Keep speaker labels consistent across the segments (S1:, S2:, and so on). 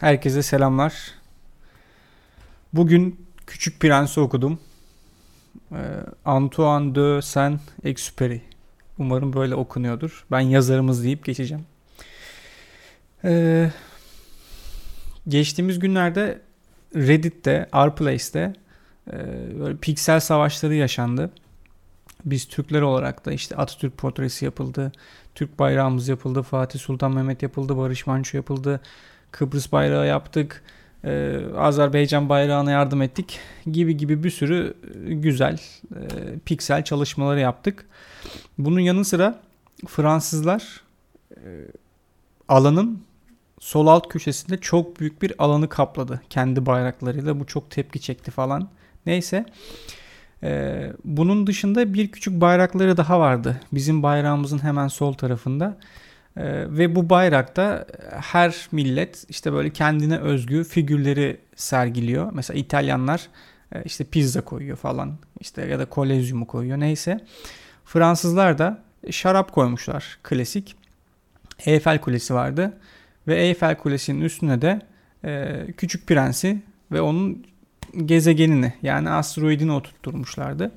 S1: Herkese selamlar. Bugün Küçük Prens'i okudum. Ee, Antoine de Saint-Exupéry. Umarım böyle okunuyordur. Ben yazarımız deyip geçeceğim. Ee, geçtiğimiz günlerde Reddit'te, Rplace'te e, böyle piksel savaşları yaşandı. Biz Türkler olarak da işte Atatürk portresi yapıldı. Türk bayrağımız yapıldı. Fatih Sultan Mehmet yapıldı. Barış Manço yapıldı. Kıbrıs bayrağı yaptık. Ee, Azerbaycan bayrağına yardım ettik gibi gibi bir sürü e, güzel e, piksel çalışmaları yaptık. Bunun yanı sıra Fransızlar e, alanın sol alt köşesinde çok büyük bir alanı kapladı kendi bayraklarıyla. Bu çok tepki çekti falan. Neyse. Ee, bunun dışında bir küçük bayrakları daha vardı. Bizim bayrağımızın hemen sol tarafında. Ee, ve bu bayrakta her millet işte böyle kendine özgü figürleri sergiliyor. Mesela İtalyanlar e, işte pizza koyuyor falan. işte ya da kolezyumu koyuyor neyse. Fransızlar da şarap koymuşlar klasik. Eiffel Kulesi vardı. Ve Eiffel Kulesi'nin üstüne de e, Küçük Prensi ve onun gezegenini yani asteroidini oturtturmuşlardı.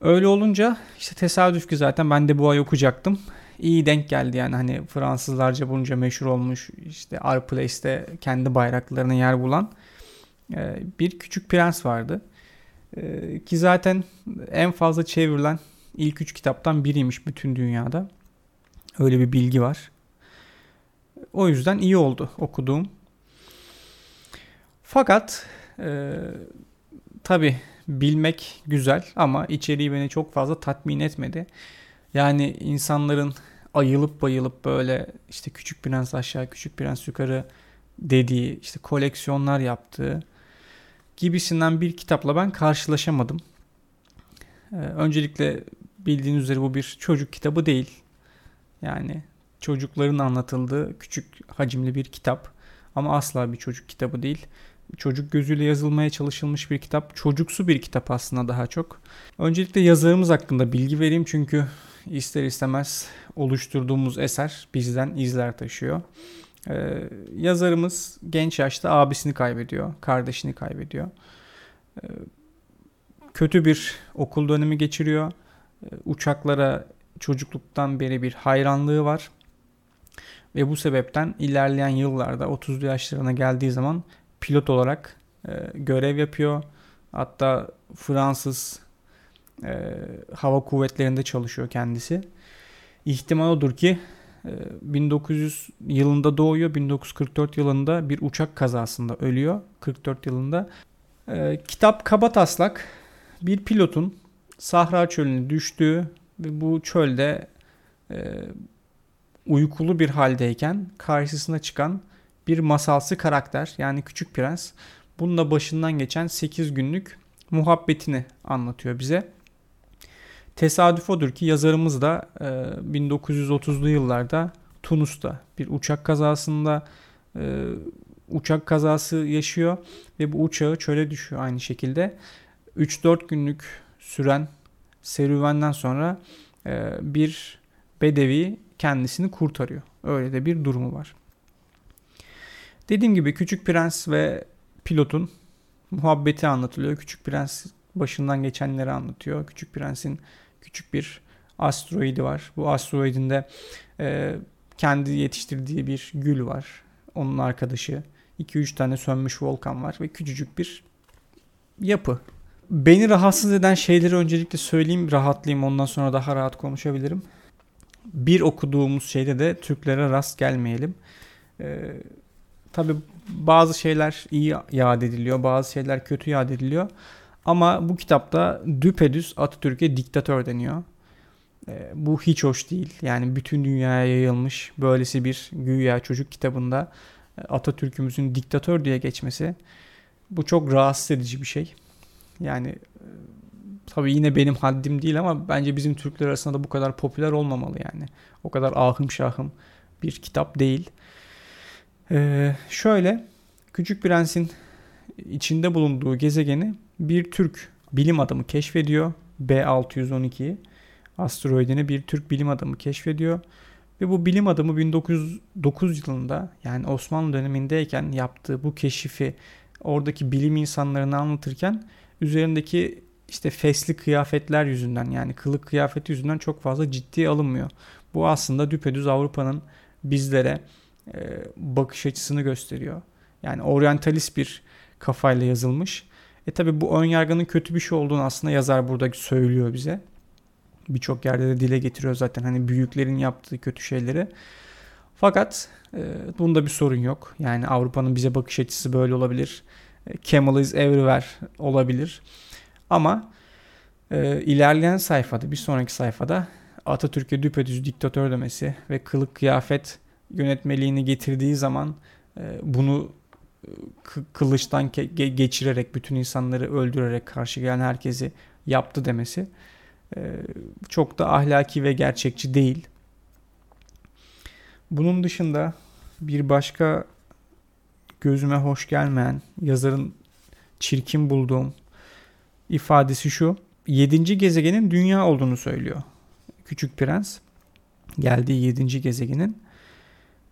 S1: Öyle olunca işte tesadüf ki zaten ben de bu ay okuyacaktım. İyi denk geldi yani hani Fransızlarca bunca meşhur olmuş işte Arplace'te kendi bayraklarına yer bulan e, bir küçük prens vardı. E, ki zaten en fazla çevrilen ilk üç kitaptan biriymiş bütün dünyada. Öyle bir bilgi var. O yüzden iyi oldu okuduğum. Fakat e, tabi bilmek güzel ama içeriği beni çok fazla tatmin etmedi. Yani insanların ayılıp bayılıp böyle işte Küçük Prens aşağı, Küçük Prens yukarı dediği, işte koleksiyonlar yaptığı gibisinden bir kitapla ben karşılaşamadım. Ee, öncelikle bildiğiniz üzere bu bir çocuk kitabı değil. Yani çocukların anlatıldığı küçük hacimli bir kitap. Ama asla bir çocuk kitabı değil. Çocuk gözüyle yazılmaya çalışılmış bir kitap. Çocuksu bir kitap aslında daha çok. Öncelikle yazarımız hakkında bilgi vereyim çünkü ister istemez oluşturduğumuz eser bizden izler taşıyor. Ee, yazarımız genç yaşta abisini kaybediyor, kardeşini kaybediyor. Ee, kötü bir okul dönemi geçiriyor. Ee, uçaklara çocukluktan beri bir hayranlığı var. Ve bu sebepten ilerleyen yıllarda 30'lu yaşlarına geldiği zaman pilot olarak e, görev yapıyor. Hatta Fransız e, hava kuvvetlerinde çalışıyor kendisi. İhtimal odur ki e, 1900 yılında doğuyor. 1944 yılında bir uçak kazasında ölüyor. 44 yılında. E, kitap kaba taslak bir pilotun Sahra çölüne düştüğü ve bu çölde e, uykulu bir haldeyken karşısına çıkan bir masalsı karakter yani Küçük Prens. Bununla başından geçen 8 günlük muhabbetini anlatıyor bize. Tesadüf odur ki yazarımız da e, 1930'lu yıllarda Tunus'ta bir uçak kazasında e, uçak kazası yaşıyor ve bu uçağı çöle düşüyor aynı şekilde. 3-4 günlük süren serüvenden sonra e, bir bedevi kendisini kurtarıyor. Öyle de bir durumu var. Dediğim gibi Küçük Prens ve pilotun muhabbeti anlatılıyor. Küçük Prens başından geçenleri anlatıyor. Küçük Prens'in küçük bir asteroidi var. Bu asteroidinde e, kendi yetiştirdiği bir gül var. Onun arkadaşı. 2-3 tane sönmüş volkan var ve küçücük bir yapı. Beni rahatsız eden şeyleri öncelikle söyleyeyim, rahatlayayım ondan sonra daha rahat konuşabilirim. Bir okuduğumuz şeyde de Türklere rast gelmeyelim. Ee, Tabi bazı şeyler iyi yad ediliyor, bazı şeyler kötü yad ediliyor. Ama bu kitapta düpedüz Atatürk'e diktatör deniyor. E, bu hiç hoş değil. Yani bütün dünyaya yayılmış böylesi bir güya çocuk kitabında e, Atatürk'ümüzün diktatör diye geçmesi bu çok rahatsız edici bir şey. Yani e, tabii yine benim haddim değil ama bence bizim Türkler arasında da bu kadar popüler olmamalı yani. O kadar ahım şahım bir kitap değil. Ee, şöyle Küçük Prens'in içinde bulunduğu gezegeni bir Türk bilim adamı keşfediyor. B612'yi asteroidini bir Türk bilim adamı keşfediyor. Ve bu bilim adamı 1909 yılında yani Osmanlı dönemindeyken yaptığı bu keşifi oradaki bilim insanlarına anlatırken üzerindeki işte fesli kıyafetler yüzünden yani kılık kıyafeti yüzünden çok fazla ciddiye alınmıyor. Bu aslında düpedüz Avrupa'nın bizlere e, bakış açısını gösteriyor. Yani oryantalist bir kafayla yazılmış. E tabi bu ön yargının kötü bir şey olduğunu aslında yazar burada söylüyor bize. Birçok yerde de dile getiriyor zaten hani büyüklerin yaptığı kötü şeyleri. Fakat e, bunda bir sorun yok. Yani Avrupa'nın bize bakış açısı böyle olabilir. E, Camel is everywhere olabilir. Ama e, ilerleyen sayfada bir sonraki sayfada Atatürk'e düpedüz diktatör demesi ve kılık kıyafet yönetmeliğini getirdiği zaman e, bunu e, kılıçtan ge- geçirerek bütün insanları öldürerek karşı gelen herkesi yaptı demesi e, çok da ahlaki ve gerçekçi değil. Bunun dışında bir başka gözüme hoş gelmeyen yazarın çirkin bulduğum ifadesi şu. Yedinci gezegenin dünya olduğunu söylüyor. Küçük Prens geldiği yedinci gezegenin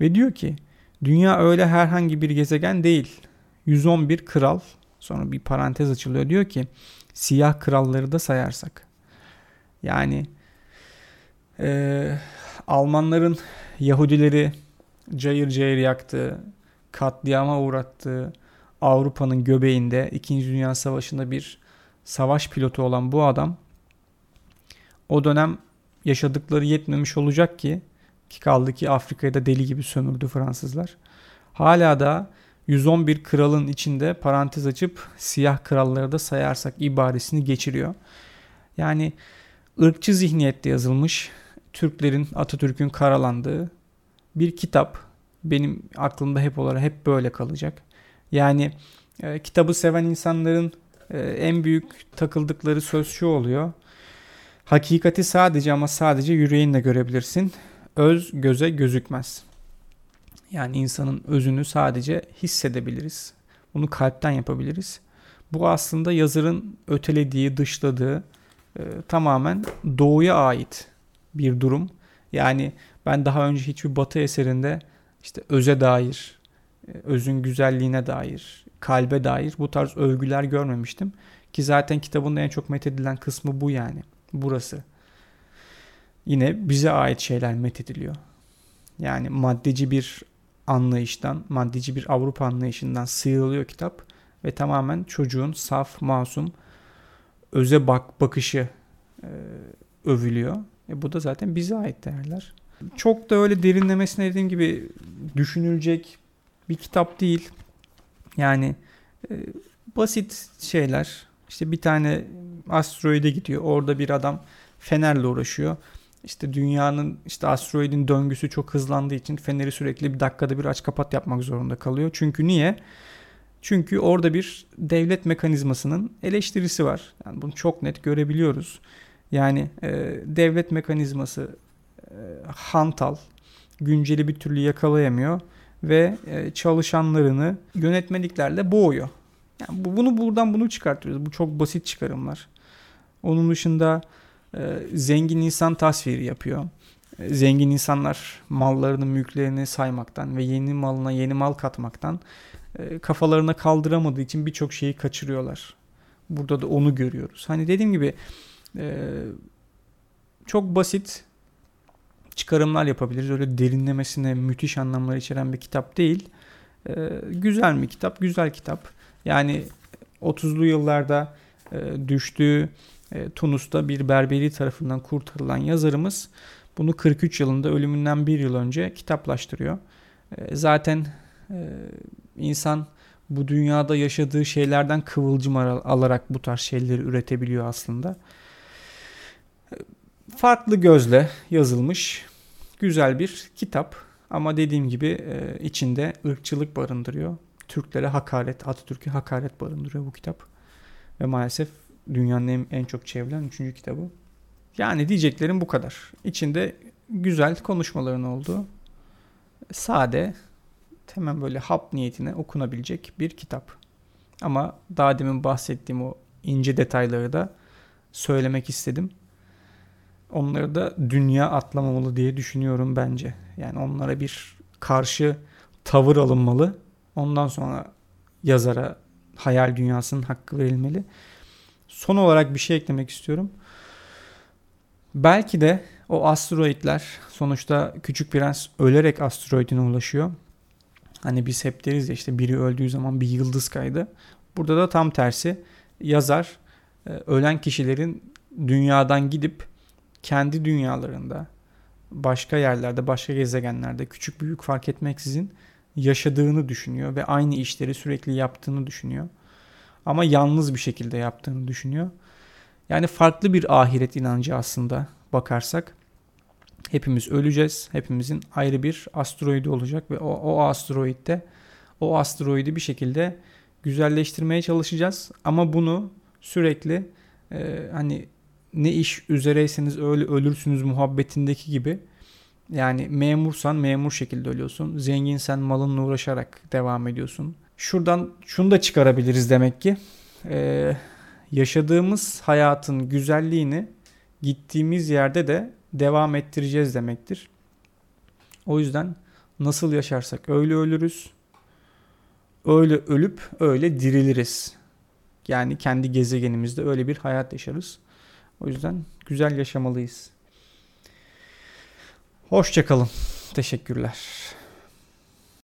S1: ve diyor ki dünya öyle herhangi bir gezegen değil. 111 kral sonra bir parantez açılıyor diyor ki siyah kralları da sayarsak. Yani e, Almanların Yahudileri cayır cayır yaktığı, katliama uğrattığı Avrupa'nın göbeğinde 2. Dünya Savaşı'nda bir savaş pilotu olan bu adam o dönem yaşadıkları yetmemiş olacak ki ki kaldı ki Afrika'yı da deli gibi sömürdü Fransızlar. Hala da 111 kralın içinde parantez açıp siyah kralları da sayarsak ibaresini geçiriyor. Yani ırkçı zihniyette yazılmış Türklerin Atatürk'ün karalandığı bir kitap benim aklımda hep olarak hep böyle kalacak. Yani e, kitabı seven insanların e, en büyük takıldıkları söz şu oluyor. Hakikati sadece ama sadece yüreğinle görebilirsin. Öz göze gözükmez. Yani insanın özünü sadece hissedebiliriz. Bunu kalpten yapabiliriz. Bu aslında yazarın ötelediği, dışladığı e, tamamen doğuya ait bir durum. Yani ben daha önce hiçbir batı eserinde işte öze dair, e, özün güzelliğine dair, kalbe dair bu tarz övgüler görmemiştim. Ki zaten kitabın en çok methedilen kısmı bu yani. Burası. Yine bize ait şeyler methediliyor. Yani maddeci bir anlayıştan, maddeci bir Avrupa anlayışından sıyrılıyor kitap ve tamamen çocuğun saf, masum, öze bak bakışı e, övülüyor. E bu da zaten bize ait değerler. Çok da öyle derinlemesine dediğim gibi düşünülecek bir kitap değil. Yani e, basit şeyler. İşte bir tane asteroide gidiyor. Orada bir adam fenerle uğraşıyor. İşte dünyanın işte asteroidin döngüsü çok hızlandığı için feneri sürekli bir dakikada bir aç kapat yapmak zorunda kalıyor. Çünkü niye? Çünkü orada bir devlet mekanizmasının eleştirisi var. Yani bunu çok net görebiliyoruz. Yani e, devlet mekanizması e, hantal, günceli bir türlü yakalayamıyor ve e, çalışanlarını yönetmeliklerle boğuyor. Yani bu, bunu buradan bunu çıkartıyoruz. Bu çok basit çıkarımlar. Onun dışında zengin insan tasviri yapıyor. E, zengin insanlar mallarını, mülklerini saymaktan ve yeni malına yeni mal katmaktan e, kafalarına kaldıramadığı için birçok şeyi kaçırıyorlar. Burada da onu görüyoruz. Hani dediğim gibi e, çok basit çıkarımlar yapabiliriz. Öyle derinlemesine müthiş anlamlar içeren bir kitap değil. E, güzel bir kitap, güzel kitap. Yani 30'lu yıllarda düştüğü e, Tunus'ta bir berberi tarafından kurtarılan yazarımız bunu 43 yılında ölümünden bir yıl önce kitaplaştırıyor. E, zaten e, insan bu dünyada yaşadığı şeylerden kıvılcım alarak bu tarz şeyleri üretebiliyor aslında. Farklı gözle yazılmış güzel bir kitap ama dediğim gibi içinde ırkçılık barındırıyor. Türklere hakaret, Atatürk'e hakaret barındırıyor bu kitap. Ve maalesef dünyanın en, en çok çevrilen üçüncü kitabı. Yani diyeceklerim bu kadar. İçinde güzel konuşmaların olduğu, sade, hemen böyle hap niyetine okunabilecek bir kitap. Ama daha demin bahsettiğim o ince detayları da söylemek istedim. onları da dünya atlamamalı diye düşünüyorum bence. Yani onlara bir karşı tavır alınmalı. Ondan sonra yazara hayal dünyasının hakkı verilmeli. Son olarak bir şey eklemek istiyorum. Belki de o asteroidler sonuçta Küçük Prens ölerek asteroidine ulaşıyor. Hani biz hep deriz ya işte biri öldüğü zaman bir yıldız kaydı. Burada da tam tersi yazar e, ölen kişilerin dünyadan gidip kendi dünyalarında başka yerlerde, başka gezegenlerde küçük büyük fark etmeksizin yaşadığını düşünüyor ve aynı işleri sürekli yaptığını düşünüyor. Ama yalnız bir şekilde yaptığını düşünüyor. Yani farklı bir ahiret inancı aslında bakarsak. Hepimiz öleceğiz. Hepimizin ayrı bir asteroidi olacak ve o, o asteroidde o asteroidi bir şekilde güzelleştirmeye çalışacağız. Ama bunu sürekli e, hani ne iş üzereyseniz öyle ölürsünüz muhabbetindeki gibi yani memursan memur şekilde ölüyorsun. Zenginsen malınla uğraşarak devam ediyorsun. Şuradan şunu da çıkarabiliriz demek ki. Ee, yaşadığımız hayatın güzelliğini gittiğimiz yerde de devam ettireceğiz demektir. O yüzden nasıl yaşarsak öyle ölürüz. Öyle ölüp öyle diriliriz. Yani kendi gezegenimizde öyle bir hayat yaşarız. O yüzden güzel yaşamalıyız. Hoşçakalın. Teşekkürler.